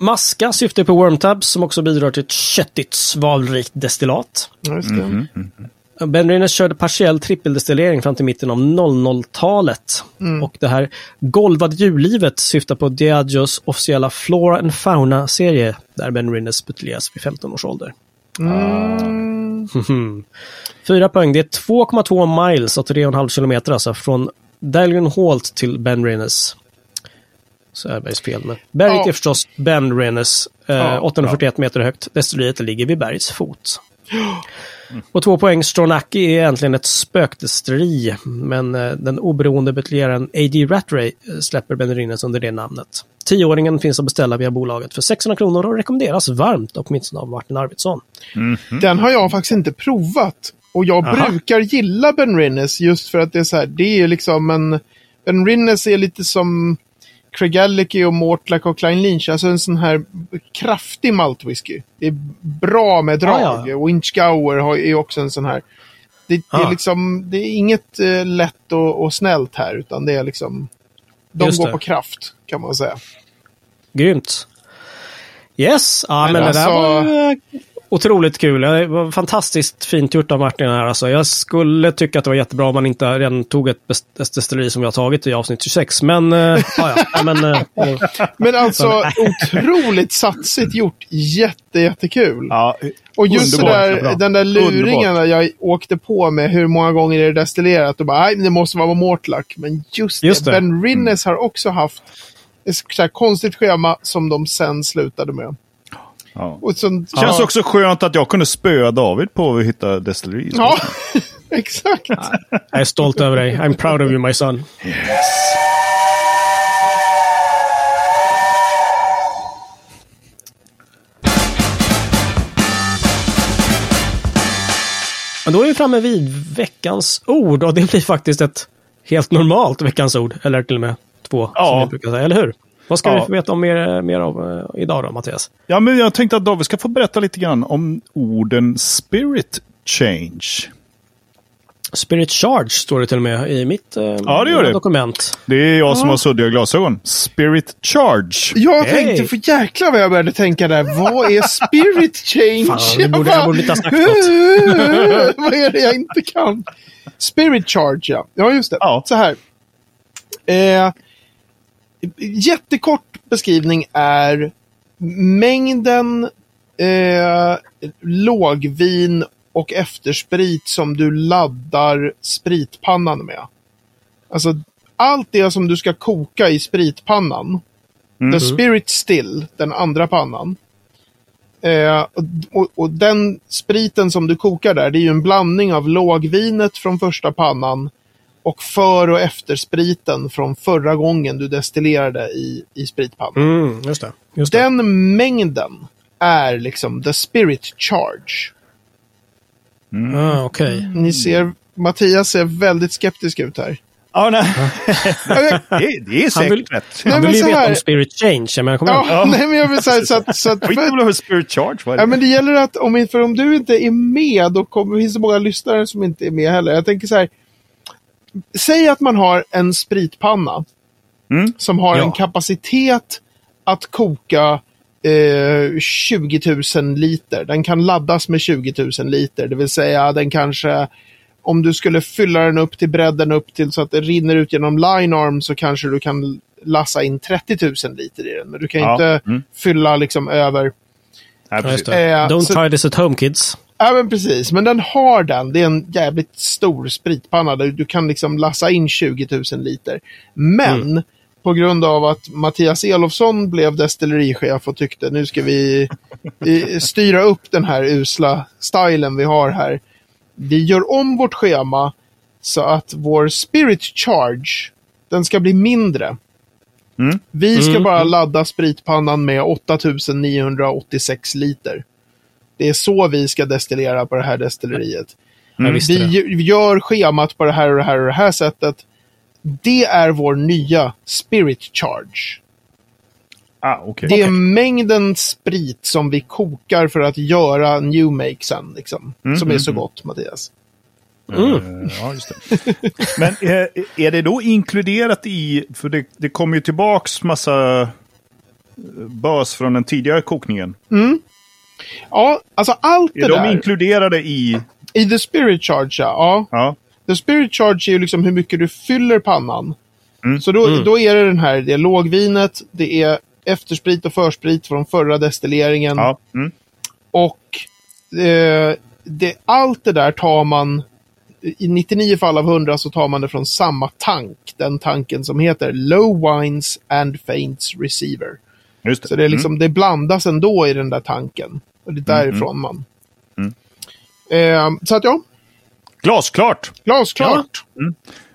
Speaker 1: Maska syftar på Wormtabs som också bidrar till ett köttigt, svalrikt destillat.
Speaker 2: Just det.
Speaker 1: Ben Rinnes körde partiell trippeldestillering fram till mitten av 00-talet. Och det här golvade djurlivet syftar på Diageos officiella Flora and Fauna-serie där Ben Rinnes buteljeras vid 15 års ålder. Mhm. Fyra poäng. Det är 2,2 miles och 3,5 kilometer alltså från Dalian Halt till Ben Rinnes. Så är bergs fel. Men berget
Speaker 2: Ja.
Speaker 1: är förstås Ben Rinnes. Eh,
Speaker 2: Ja.
Speaker 1: 841 meter högt. Destilleriet ligger vid bergets fot. Och två poäng. Stronacki är egentligen ett spökdestilleri. Men eh, den oberoende buteljeraren A.D. Rattray eh, släpper Ben Rinnes under det namnet. Tioåringen finns att beställa via bolaget för 600 kronor och rekommenderas varmt, åtminstone av Martin Arvidsson.
Speaker 2: Den har jag faktiskt inte provat. Och jag
Speaker 1: Aha.
Speaker 2: brukar gilla Ben Rinnes just för att det är så här, det är liksom en... Ben Rinnes är lite som Craig Allicky och Mortlack och Klein Lynch. Alltså en sån här kraftig maltwhisky. Det är bra med drag.
Speaker 1: Ah, ja.
Speaker 2: Och Inchgauer har- är också en sån här. Det, det, är
Speaker 1: Ah.
Speaker 2: liksom, det är inget eh, lätt och, och snällt här, utan det är liksom... De
Speaker 1: Just
Speaker 2: går
Speaker 1: det.
Speaker 2: på kraft, kan man säga.
Speaker 1: Grymt. Yes, ja men,
Speaker 2: Men
Speaker 1: det där
Speaker 2: alltså-
Speaker 1: var eh, otroligt kul. Det var fantastiskt fint gjort av Martin här. Alltså, jag skulle tycka att det var jättebra om man inte redan tog ett destilleri som vi har tagit i avsnitt 26. Men, eh, ja, men, eh,
Speaker 2: Men alltså, otroligt satsigt gjort. Jätte, jättekul.
Speaker 3: Ja,
Speaker 2: Och just där, den där luringen
Speaker 3: Underbart.
Speaker 2: jag åkte på med hur många gånger är det destillerat och bara, nej, det måste vara Mortlack. Men just,
Speaker 1: Just
Speaker 2: det,
Speaker 1: det.
Speaker 2: Ben Rinnes har också haft ett så här konstigt schema som de sen slutade med.
Speaker 3: Ja.
Speaker 2: Och så,
Speaker 3: Känns
Speaker 2: ja,
Speaker 3: också skönt att jag kunde spöa David på att hitta destilleri.
Speaker 2: Ja, exakt.
Speaker 1: jag är stolt över dig. I'm proud of you my son. Men då är vi framme vid veckans ord och det blir faktiskt ett helt normalt veckans ord. Eller till och med två, som
Speaker 3: Ja.
Speaker 1: vi brukar säga. Eller hur? Vad ska
Speaker 3: Ja.
Speaker 1: vi få veta om mer, mer av eh, idag då, Mattias?
Speaker 3: Ja, men jag tänkte att David ska få berätta lite grann om orden spirit change.
Speaker 1: Spirit Charge står det till och med i mitt eh,
Speaker 3: Ja, det gör det.
Speaker 1: dokument.
Speaker 3: Det är jag som har suddiga glasögon. Spirit Charge.
Speaker 2: Jag
Speaker 1: Hey.
Speaker 2: tänkte, för jäklar vad jag började tänka där. Vad är spirit change?
Speaker 1: Fan, det
Speaker 2: Jag
Speaker 1: borde- jag borde inte ha sagt något.
Speaker 2: vad är det jag inte kan? Spirit charge, ja. Ja, just det.
Speaker 3: Ja.
Speaker 2: Så här. Eh, jättekort beskrivning är mängden eh, lågvin och eftersprit som du laddar spritpannan med. Alltså, allt det som du ska koka i spritpannan. The Spirit Still, den andra pannan. Eh, och, och, och den spriten som du kokar där, det är ju en blandning av lågvinet från första pannan och för och efterspriten från förra gången du destillerade i, i spritpannan.
Speaker 1: Mm, just det. Just det.
Speaker 2: Den mängden är liksom the spirit charge.
Speaker 1: Ah, Okej.
Speaker 2: Ni ser, Mattias ser väldigt skeptisk ut här.
Speaker 3: Ja, nej. det, det är
Speaker 1: Han vill-
Speaker 3: säkert rätt.
Speaker 2: Nej,
Speaker 1: Han
Speaker 2: men
Speaker 1: vill ju veta om Spirit Change. Jag menar, kom
Speaker 2: Ja,
Speaker 1: igen.
Speaker 2: nej men jag vill säga så att... Så att för,
Speaker 3: Spirit Charge. Vad
Speaker 2: ja, men det gäller att, om, för om du inte är med, då kommer, finns det många lyssnare som inte är med heller. Jag tänker så här. Säg att man har en spritpanna
Speaker 3: Mm.
Speaker 2: som har
Speaker 1: Ja.
Speaker 2: en kapacitet att koka eh, 20 000 liter. Den kan laddas med 20 000 liter. Det vill säga den kanske, om du skulle fylla den upp till bredden upp till så att det rinner ut genom line arm så kanske du kan lassa in 30 000 liter i den. Men du kan
Speaker 3: Ja.
Speaker 2: inte
Speaker 3: Mm.
Speaker 2: fylla liksom över
Speaker 1: Ja.
Speaker 2: Eh,
Speaker 1: Don't
Speaker 2: så-
Speaker 1: try this at home kids.
Speaker 2: Ja, men precis. Men den har den. Det är en jävligt stor spritpanna där du kan liksom lassa in 20 000 liter. Men på grund av att Mattias Elofsson blev destillerichef och tyckte nu ska vi styra upp den här usla stilen vi har här. Vi gör om vårt schema så att vår spirit charge, den ska bli mindre.
Speaker 3: Mm.
Speaker 2: Vi ska
Speaker 1: Mm,
Speaker 2: bara ladda spritpannan med 8986 liter. Det är så vi ska destillera på det här destilleriet.
Speaker 1: Visste
Speaker 2: Vi gör schemat på det här och det här och det här sättet. Det är vår nya spirit charge.
Speaker 3: Ah, okej.
Speaker 2: Det är mängden sprit som vi kokar för att göra new make sen. Liksom,
Speaker 3: Mm,
Speaker 2: som är
Speaker 3: mm,
Speaker 2: så
Speaker 3: mm.
Speaker 2: gott, Mattias.
Speaker 1: Mm.
Speaker 3: Eh, Ja, just det. Men eh, är det då inkluderat i, för det, det kommer ju tillbaks massa eh, bös från den tidigare kokningen.
Speaker 2: Ja, alltså allt det
Speaker 3: Är de
Speaker 2: där
Speaker 3: inkluderade i,
Speaker 2: i the spirit charge, ja. ja. The spirit charge är ju liksom hur mycket du fyller pannan.
Speaker 3: Mm.
Speaker 2: Så då, då är det den här, det är lågvinet, det är eftersprit och försprit från förra destilleringen.
Speaker 3: ja, mm,
Speaker 2: Och eh, det, allt det där tar man, i 99 fall av 100 så tar man det från samma tank. Den tanken som heter Low Wines and Faints Receiver.
Speaker 3: just det.
Speaker 2: Så det, är liksom, det blandas ändå i den där tanken. Och det är därifrån man.
Speaker 3: Mm.
Speaker 2: Eh, så att ja,
Speaker 3: Mm. Glasklart!
Speaker 2: glasklart.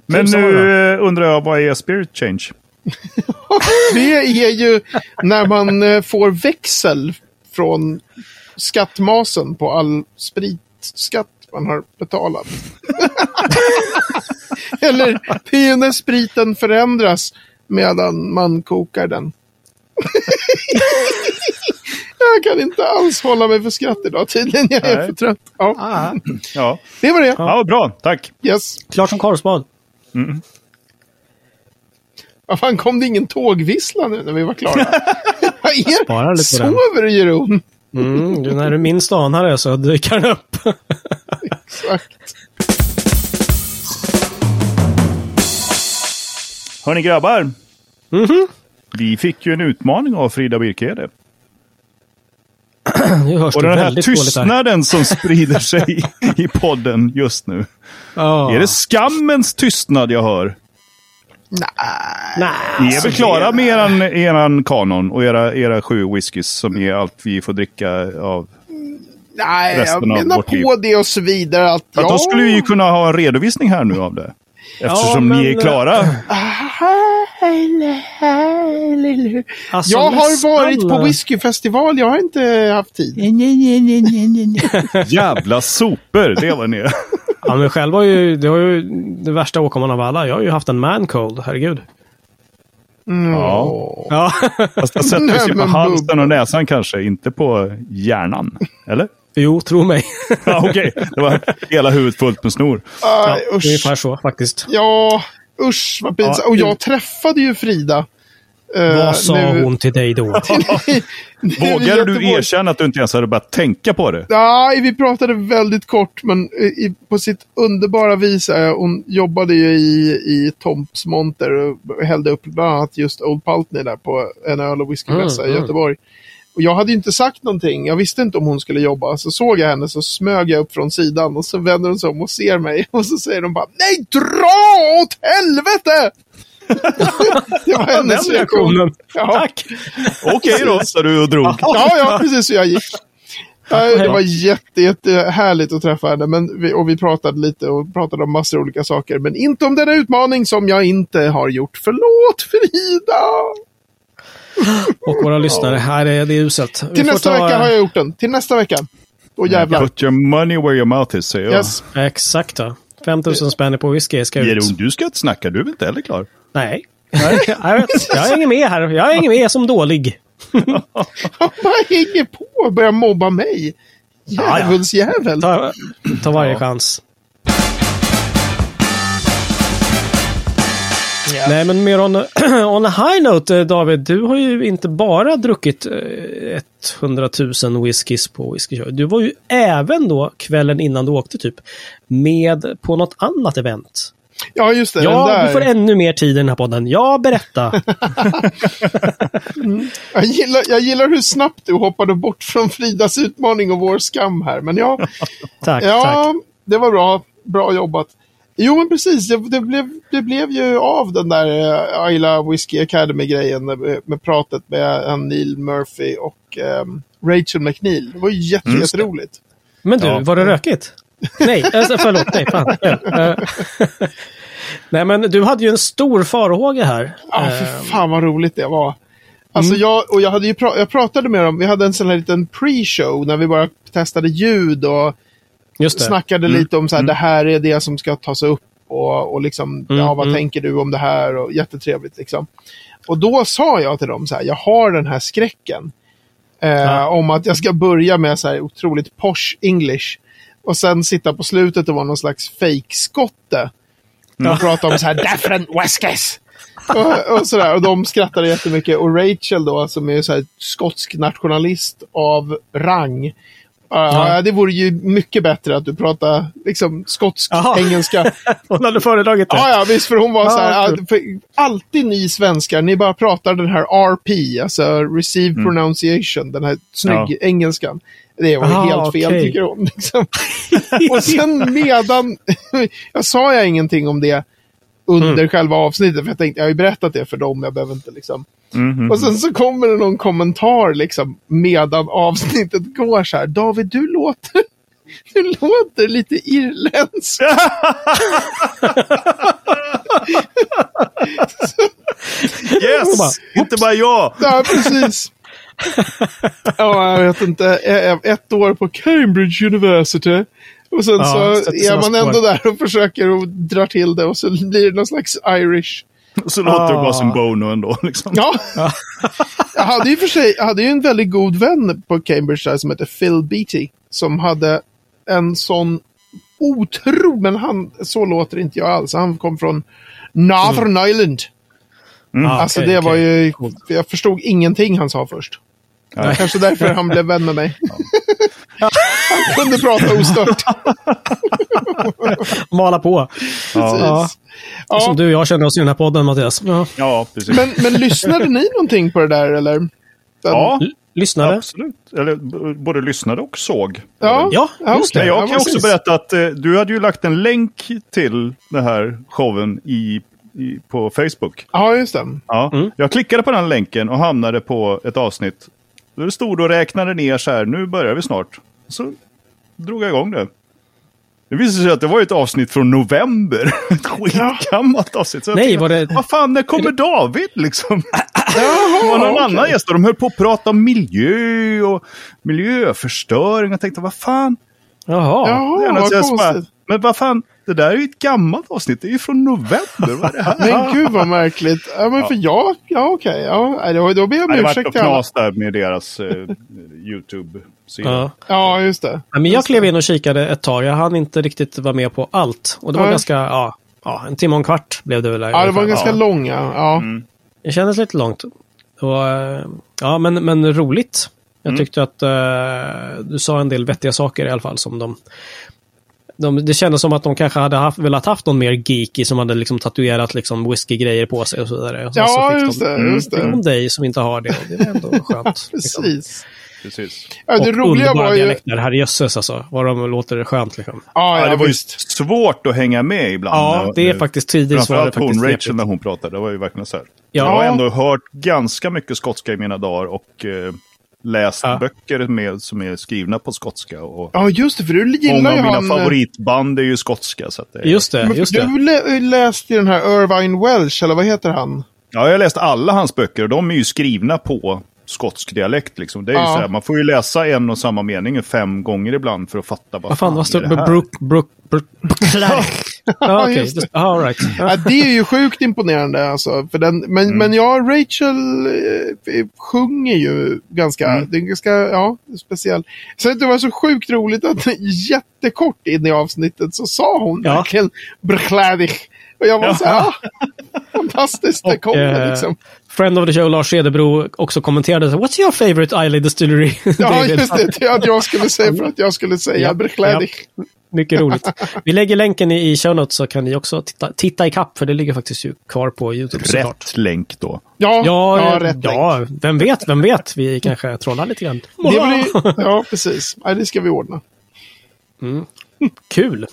Speaker 3: Men
Speaker 1: Tusen
Speaker 3: nu
Speaker 1: var
Speaker 3: eh, undrar jag, vad är spirit change?
Speaker 2: Det är ju när man eh, får växel från skattmasen på all spritskatt man har betalat. Eller när spriten förändras medan man kokar den. Jag kan inte alls hålla mig för skratt idag tydligen. Jag är
Speaker 3: Nej.
Speaker 2: för trött. Ja,
Speaker 1: Ah,
Speaker 3: Ja,
Speaker 2: det var det.
Speaker 3: ja bra, tack.
Speaker 2: Yes.
Speaker 1: klart som korvspad.
Speaker 2: Vad fan, kom det ingen tågvissla nu när vi var klara? Vad är det?
Speaker 1: lite på den.
Speaker 2: Sover du Jeroen?
Speaker 1: Mm, du, när du minst anar det så dyker den upp.
Speaker 2: Exakt.
Speaker 3: Hörni grabbar,
Speaker 1: Mhm.
Speaker 3: vi fick ju en utmaning av Frida Birkede.
Speaker 1: Nu hörs
Speaker 3: Och
Speaker 1: det
Speaker 3: den här
Speaker 1: dåligt här.
Speaker 3: tystnaden som sprider sig i podden just nu.
Speaker 1: Ja.
Speaker 3: Är det skammens tystnad jag hör?
Speaker 1: Nej.
Speaker 3: Ni är väl klara med eran, eran kanon och era, era sju whiskys som är allt vi får dricka av?
Speaker 2: Nej, jag
Speaker 3: resten av
Speaker 2: menar på
Speaker 3: liv.
Speaker 2: det och så vidare. Att,
Speaker 3: att
Speaker 2: ja,
Speaker 3: då skulle vi ju kunna ha en redovisning här nu av det. Eftersom
Speaker 1: men-
Speaker 3: ni är klara.
Speaker 1: Alltså,
Speaker 2: jag har varit på
Speaker 1: eh,
Speaker 2: whiskyfestival, jag har inte haft tid.
Speaker 3: Jävla sopor, det var ni är.
Speaker 1: Ja, men själv har ju, det var ju det värsta åkomman av alla. Jag har ju haft en man cold, herregud.
Speaker 3: Ja.
Speaker 1: Ja,
Speaker 3: Fast det sätter
Speaker 2: Nej,
Speaker 3: sig på halsen och näsan kanske, inte på hjärnan. Eller?
Speaker 1: Jo, tro mig.
Speaker 3: Ja, Okej, det var hela huvudet fullt med snor.
Speaker 2: Aj,
Speaker 1: Ja,
Speaker 2: usch.
Speaker 1: ungefär så faktiskt.
Speaker 2: Ja, usch vad pinsamt.
Speaker 1: Ja,
Speaker 2: och jag träffade ju Frida. eh,
Speaker 1: Vad sa
Speaker 2: nu-
Speaker 1: hon till dig då?
Speaker 3: Vågar du
Speaker 2: Göteborg.
Speaker 3: erkänna att du inte ens hade börjat tänka på det?
Speaker 2: Nej, vi pratade väldigt kort, men i, på sitt underbara vis. eh, Hon jobbade ju i, i Tomps monter och hällde upp bland annat just Old Pultney där på en öl och whiskymässa
Speaker 1: Mm,
Speaker 2: i
Speaker 1: mm.
Speaker 2: Och jag hade ju inte sagt någonting. Jag visste inte om hon skulle jobba. Så såg jag henne så smög jag upp från sidan och så vänder hon sig om och ser mig. Och så säger hon bara Nej, dra åt helvete! det var hennes
Speaker 1: Den
Speaker 2: reaktion.
Speaker 1: reaktionen.
Speaker 2: Ja.
Speaker 1: Tack!
Speaker 3: Okej då, sa du och drog.
Speaker 2: Ja, ja, precis så jag gick. Det var jätte, jätte härligt att träffa henne. Men vi, och vi pratade lite och pratade om massor av olika saker. Men inte om denna utmaning som jag inte har gjort. Förlåt Frida!
Speaker 1: Och våra lyssnare, här är det är uselt. Vi
Speaker 2: Till nästa
Speaker 1: ta-
Speaker 2: vecka har jag gjort den. Till nästa vecka. Och jävlar.
Speaker 3: Put your money where your mouth is, säger jag.
Speaker 2: Yes.
Speaker 1: Exakt då. 5000 spänn på whisky ska ut.
Speaker 3: Jeroen, du ska inte snacka, du är inte heller klar.
Speaker 1: Nej. Nej. jag, vet, jag hänger med här. Jag hänger med som dålig.
Speaker 2: Han bara hänger på och börjar mobba mig.
Speaker 1: ja.
Speaker 2: Djävulsjävel.
Speaker 1: Ta, ta varje chans. Nej, men mer on, on a high note, eh, David. Du har ju inte bara druckit eh, 100 000 whiskys på whisky Show. Du var ju även då kvällen innan du åkte typ med på något annat event.
Speaker 2: Ja, just det.
Speaker 1: Ja,
Speaker 2: den där.
Speaker 1: du får ännu mer tid i den här podden. Ja, berätta.
Speaker 2: jag, gillar, jag gillar hur snabbt du hoppade bort från Fridas utmaning och vår skam här. Men ja,
Speaker 1: tack,
Speaker 2: Ja,
Speaker 1: tack.
Speaker 2: det var bra. Bra jobbat. Jo, men precis. Det, det, blev, det blev ju av den där uh, Ayla Whiskey Academy-grejen med, med pratet med uh, Neil Murphy och ehm, Rachel McNeil. Det var ju jätte,
Speaker 3: det.
Speaker 2: jätteroligt.
Speaker 1: Men du,
Speaker 3: Ja.
Speaker 1: var det rökigt? nej, alltså, förlåt. Nej, fan. Eh, nej, men du hade ju en stor farhåga här.
Speaker 2: Ja,
Speaker 1: Eh,
Speaker 2: för fan vad roligt det var. Alltså
Speaker 1: Mm.
Speaker 2: jag, och jag, hade ju pra- jag pratade med dem, vi hade en sån här liten pre-show när vi bara testade ljud och
Speaker 1: Just det.
Speaker 2: snackade lite om så här, det här är det som ska tas upp och, och liksom,
Speaker 1: Mm,
Speaker 2: ja vad
Speaker 1: mm.
Speaker 2: tänker du om det här och jättetrevligt liksom. Och då sa jag till dem så här, jag har den här skräcken. Eh,
Speaker 1: Ja.
Speaker 2: Om att jag ska börja med så här otroligt posh English. Och sen sitta på slutet och vara någon slags fake-skotte. Och prata om så här different whiskies. och, och, sådär. och de skrattade jättemycket. Och Rachel då, som är så här skotsk nationalist av rang. Ja, det vore ju mycket bättre att du pratar liksom skotsk
Speaker 1: Jaha.
Speaker 2: engelska.
Speaker 1: Hon hade föredragit det.
Speaker 2: Ja, ja, visst, för hon var så här,
Speaker 1: Ja,
Speaker 2: ja, för alltid ni svenskar, ni bara pratar den här RP, alltså Receive Pronunciation, den här snygg
Speaker 3: Ja.
Speaker 2: engelskan. Det var
Speaker 1: Aha,
Speaker 2: helt fel, tycker hon. Liksom. och sen medan, jag sa jag ingenting om det under
Speaker 1: Mm.
Speaker 2: själva avsnittet, för jag tänkte, jag har ju berättat det för dem, jag behöver inte liksom.
Speaker 3: Mhm.
Speaker 2: Och sen så kommer det någon kommentar liksom medan avsnittet går så här. David, du låter, du låter lite irländsk.
Speaker 3: Yes!
Speaker 1: bara,
Speaker 3: inte bara jag!
Speaker 2: Ja, precis. Ja, jag vet inte. Ett år på Cambridge University. Och sen
Speaker 1: Ja,
Speaker 2: så är man ändå där och försöker och dra till det och så blir det någon slags Irish.
Speaker 3: Så låter det
Speaker 1: Ah.
Speaker 3: bara som Bono ändå. Liksom.
Speaker 2: Ja. jag hade ju för sig, hade ju en väldigt god vän på Cambridge där som hette Phil Beatty. Som hade en sån otrolig, men han, så låter inte jag alls. Han kom från Northern Ireland.
Speaker 1: Ah,
Speaker 2: Alltså
Speaker 1: okej,
Speaker 2: det var ju, jag förstod ingenting han sa först.
Speaker 3: Nej.
Speaker 2: Kanske därför han blev vän med mig. Han kunde prata ostört.
Speaker 1: Mala på.
Speaker 3: Ja.
Speaker 1: Ja.
Speaker 2: Ja,
Speaker 1: Som du och jag känner oss i den här podden, Mattias. Ja.
Speaker 3: ja, precis.
Speaker 2: men, men lyssnade ni någonting på det där eller? Den-
Speaker 3: ja,
Speaker 1: L- Lyssnare?
Speaker 3: absolut. Eller både lyssnade och såg.
Speaker 2: Ja,
Speaker 1: Ja, just det.
Speaker 3: Men jag
Speaker 2: Ja,
Speaker 3: kan också
Speaker 2: precis.
Speaker 3: berätta att eh, du hade ju lagt en länk till den här showen i, i, på Facebook.
Speaker 2: Ja, just det.
Speaker 3: Ja.
Speaker 1: Mm.
Speaker 3: Jag klickade på den länken och hamnade på ett avsnitt. Där det stod och räknade ner så här, nu börjar vi snart. Så drog jag igång det. Det visade sig att det var ett avsnitt från november. Ett skitgammalt avsnitt. Så
Speaker 1: Nej,
Speaker 3: tänkte,
Speaker 1: var det...
Speaker 3: Vad fan, när kommer David liksom?
Speaker 2: Jaha,
Speaker 3: Det var någon
Speaker 2: okej.
Speaker 3: annan gäst och de höll på att prata om miljö och miljöförstöring. Jag tänkte, vad fan?
Speaker 1: Jaha.
Speaker 2: Jaha,
Speaker 3: Det är något
Speaker 2: vad konstigt.
Speaker 3: men vad fan, det där är ju ett gammalt avsnitt. Det är ju från november. Vad är det här?
Speaker 2: Men gud vad märkligt. Ja, men för jag, ja okej. Ja, nej, då, då ber jag
Speaker 3: Ja,
Speaker 2: om
Speaker 3: det vart
Speaker 2: ursäkt
Speaker 3: något
Speaker 2: till alla.
Speaker 3: knas där med deras eh, YouTube.
Speaker 1: Ja.
Speaker 2: Ja, just det.
Speaker 1: Ja, Men jag klev in och kikade ett tag. Jag hann inte riktigt vara med på allt. Och det var
Speaker 2: Nej.
Speaker 1: ganska, ja, ja, en timme och en kvart blev det väl.
Speaker 2: Ja, det var ganska
Speaker 3: Ja.
Speaker 2: långa. Ja.
Speaker 3: Mm.
Speaker 1: Det kändes lite långt. Och, eh, ja, men, men roligt. Jag
Speaker 3: Mm.
Speaker 1: tyckte att eh, du sa en del vettiga saker i alla fall. Som de, de, det kändes som att de kanske hade haft, velat haft någon mer geeky som hade liksom tatuerat liksom whisky-grejer på sig och så vidare. Och
Speaker 2: Ja,
Speaker 1: så fick
Speaker 2: just
Speaker 1: de,
Speaker 2: det. Just
Speaker 1: fick
Speaker 2: det.
Speaker 1: de dig som inte har det. Det var ändå skönt. liksom.
Speaker 2: Precis. Ja, det
Speaker 1: och
Speaker 2: roliga
Speaker 1: underbara
Speaker 2: var ju...
Speaker 1: dialekter. Herrejösses alltså. Vad de låter skönt liksom.
Speaker 2: Ja,
Speaker 3: Ja,
Speaker 2: ja,
Speaker 3: det var ju svårt att hänga med ibland.
Speaker 1: Ja, det är faktiskt tidvis var det
Speaker 3: Framförallt hon, Rachel, när hon pratade. Det var ju verkligen så här.
Speaker 1: Ja.
Speaker 3: Jag har ändå hört ganska mycket skotska i mina dagar och eh, läst
Speaker 1: Ja.
Speaker 3: böcker med, som är skrivna på skotska. Och
Speaker 2: Ja, just det. För du
Speaker 3: många
Speaker 2: gillar
Speaker 3: av
Speaker 2: ju
Speaker 3: mina
Speaker 2: han... eh,
Speaker 3: favoritband är ju skotska. Så att det,
Speaker 1: Just det,
Speaker 2: Men
Speaker 1: just
Speaker 2: du
Speaker 1: det.
Speaker 2: lä- läste ju den här Irvine Welsh, eller vad heter han?
Speaker 3: Ja, jag har läst alla hans böcker och de är ju skrivna på skotsk dialekt. Liksom. Det är ju
Speaker 2: Ja.
Speaker 3: så här, man får ju läsa en och samma mening fem gånger ibland för att fatta vad,
Speaker 1: Vad fan, vad står det?
Speaker 3: här?
Speaker 1: Brook, Brook, Brook, Ja, okej.
Speaker 2: just
Speaker 1: all right. Ja.
Speaker 2: Det är ju sjukt imponerande alltså. För den, men,
Speaker 3: Mm.
Speaker 2: men ja, Rachel eh, sjunger ju ganska,
Speaker 3: Mm.
Speaker 2: det är ganska, ja, speciell. Så det var så sjukt roligt att jättekort in i avsnittet så sa hon
Speaker 1: Ja.
Speaker 2: verkligen Brkladig. Och jag var
Speaker 3: Ja.
Speaker 2: så här, ah, fantastiskt, det
Speaker 1: Och,
Speaker 2: kom det
Speaker 1: eh,
Speaker 2: liksom.
Speaker 1: Friend of the show, Lars Cederbro, också kommenterade så, What's your favorite Islay Distillery?
Speaker 2: Ja, just det. Det att jag skulle säga för att jag skulle säga
Speaker 1: Ja,
Speaker 2: Brkladig.
Speaker 1: Mycket roligt. Vi lägger länken i, i show notes så kan ni också titta, titta i kapp för det ligger faktiskt ju kvar på YouTube såklart.
Speaker 3: Rätt länk då.
Speaker 2: Ja,
Speaker 1: Ja,
Speaker 2: ja,
Speaker 1: ja,
Speaker 2: rätt länk.
Speaker 1: ja, vem vet, vem vet. Vi kanske trollar lite grann.
Speaker 2: Det blir, ja, precis. Ja, det ska vi ordna.
Speaker 1: Kul!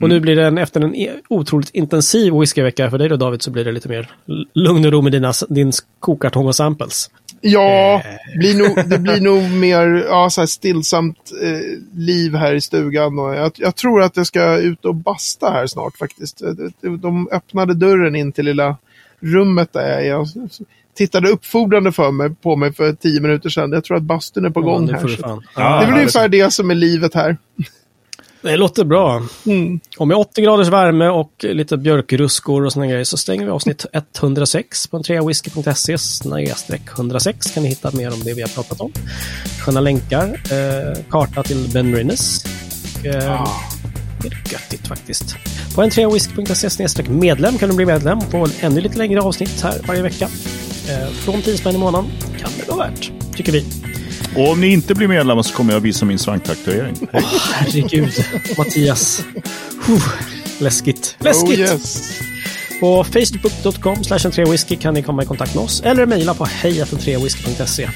Speaker 1: Och nu blir det en, efter en e- otroligt intensiv whiskyvecka för dig då David så blir det lite mer lugn och ro med dina, din kokartång och samples.
Speaker 2: Ja,
Speaker 1: Eh.
Speaker 2: blir nog, det blir nog mer ja, så här stillsamt eh, liv här i stugan. Och jag, jag tror att jag ska ut och basta här snart faktiskt. De- De öppnade dörren in till lilla rummet där jag är. Tittade uppfordrande för mig, på mig för tio minuter sedan. Jag tror att bastun är på gång
Speaker 1: Ja, nu
Speaker 2: här.
Speaker 1: fan.
Speaker 2: Det är
Speaker 3: Ja,
Speaker 2: väl ungefär det som är livet här.
Speaker 1: Det låter bra.
Speaker 2: Mm.
Speaker 1: Och med 80 graders värme och lite björkruskor och såna grejer så stänger vi avsnitt 106 på entreawhisky.se snedstreck 106 kan ni hitta mer om det vi har pratat om. Sköna länkar, eh, karta till Ben Rinnes. Eh, Det är göttigt faktiskt. På entreawhisky.se medlem kan du bli medlem på ännu lite längre avsnitt här varje vecka. Eh, från 10 spänn i månaden kan det vara värt, tycker vi.
Speaker 3: Och om ni inte blir medlemmar så kommer jag visa min svanktatuering.
Speaker 1: Herregud, Mattias. Huh, läskigt. Läskigt!
Speaker 2: Oh yes.
Speaker 1: På facebook.com slash whisky kan ni komma i kontakt med oss eller mejla på hejatentreawhisky.se.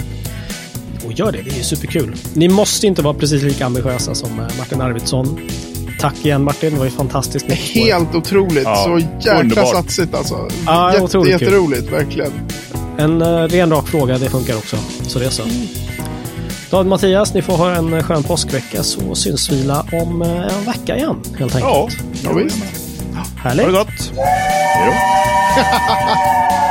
Speaker 1: Och gör det, det är superkul. Ni måste inte vara precis lika ambitiösa som eh, Martin Arvidsson. Tack igen Martin, det var ju fantastiskt.
Speaker 2: Helt otroligt.
Speaker 3: Ja,
Speaker 2: så jäkla
Speaker 3: underbart.
Speaker 2: satsigt alltså.
Speaker 1: Ja,
Speaker 2: Jätte,
Speaker 1: otroligt
Speaker 2: jätteroligt, verkligen.
Speaker 1: En uh, ren rak fråga, det funkar också. Så det är så. David Mattias, ni får ha en skön påskvecka så syns vi om eh, en vecka igen helt enkelt.
Speaker 3: Ja,
Speaker 2: Ja, visst.
Speaker 1: Härligt.
Speaker 3: ha det gott. Hej då.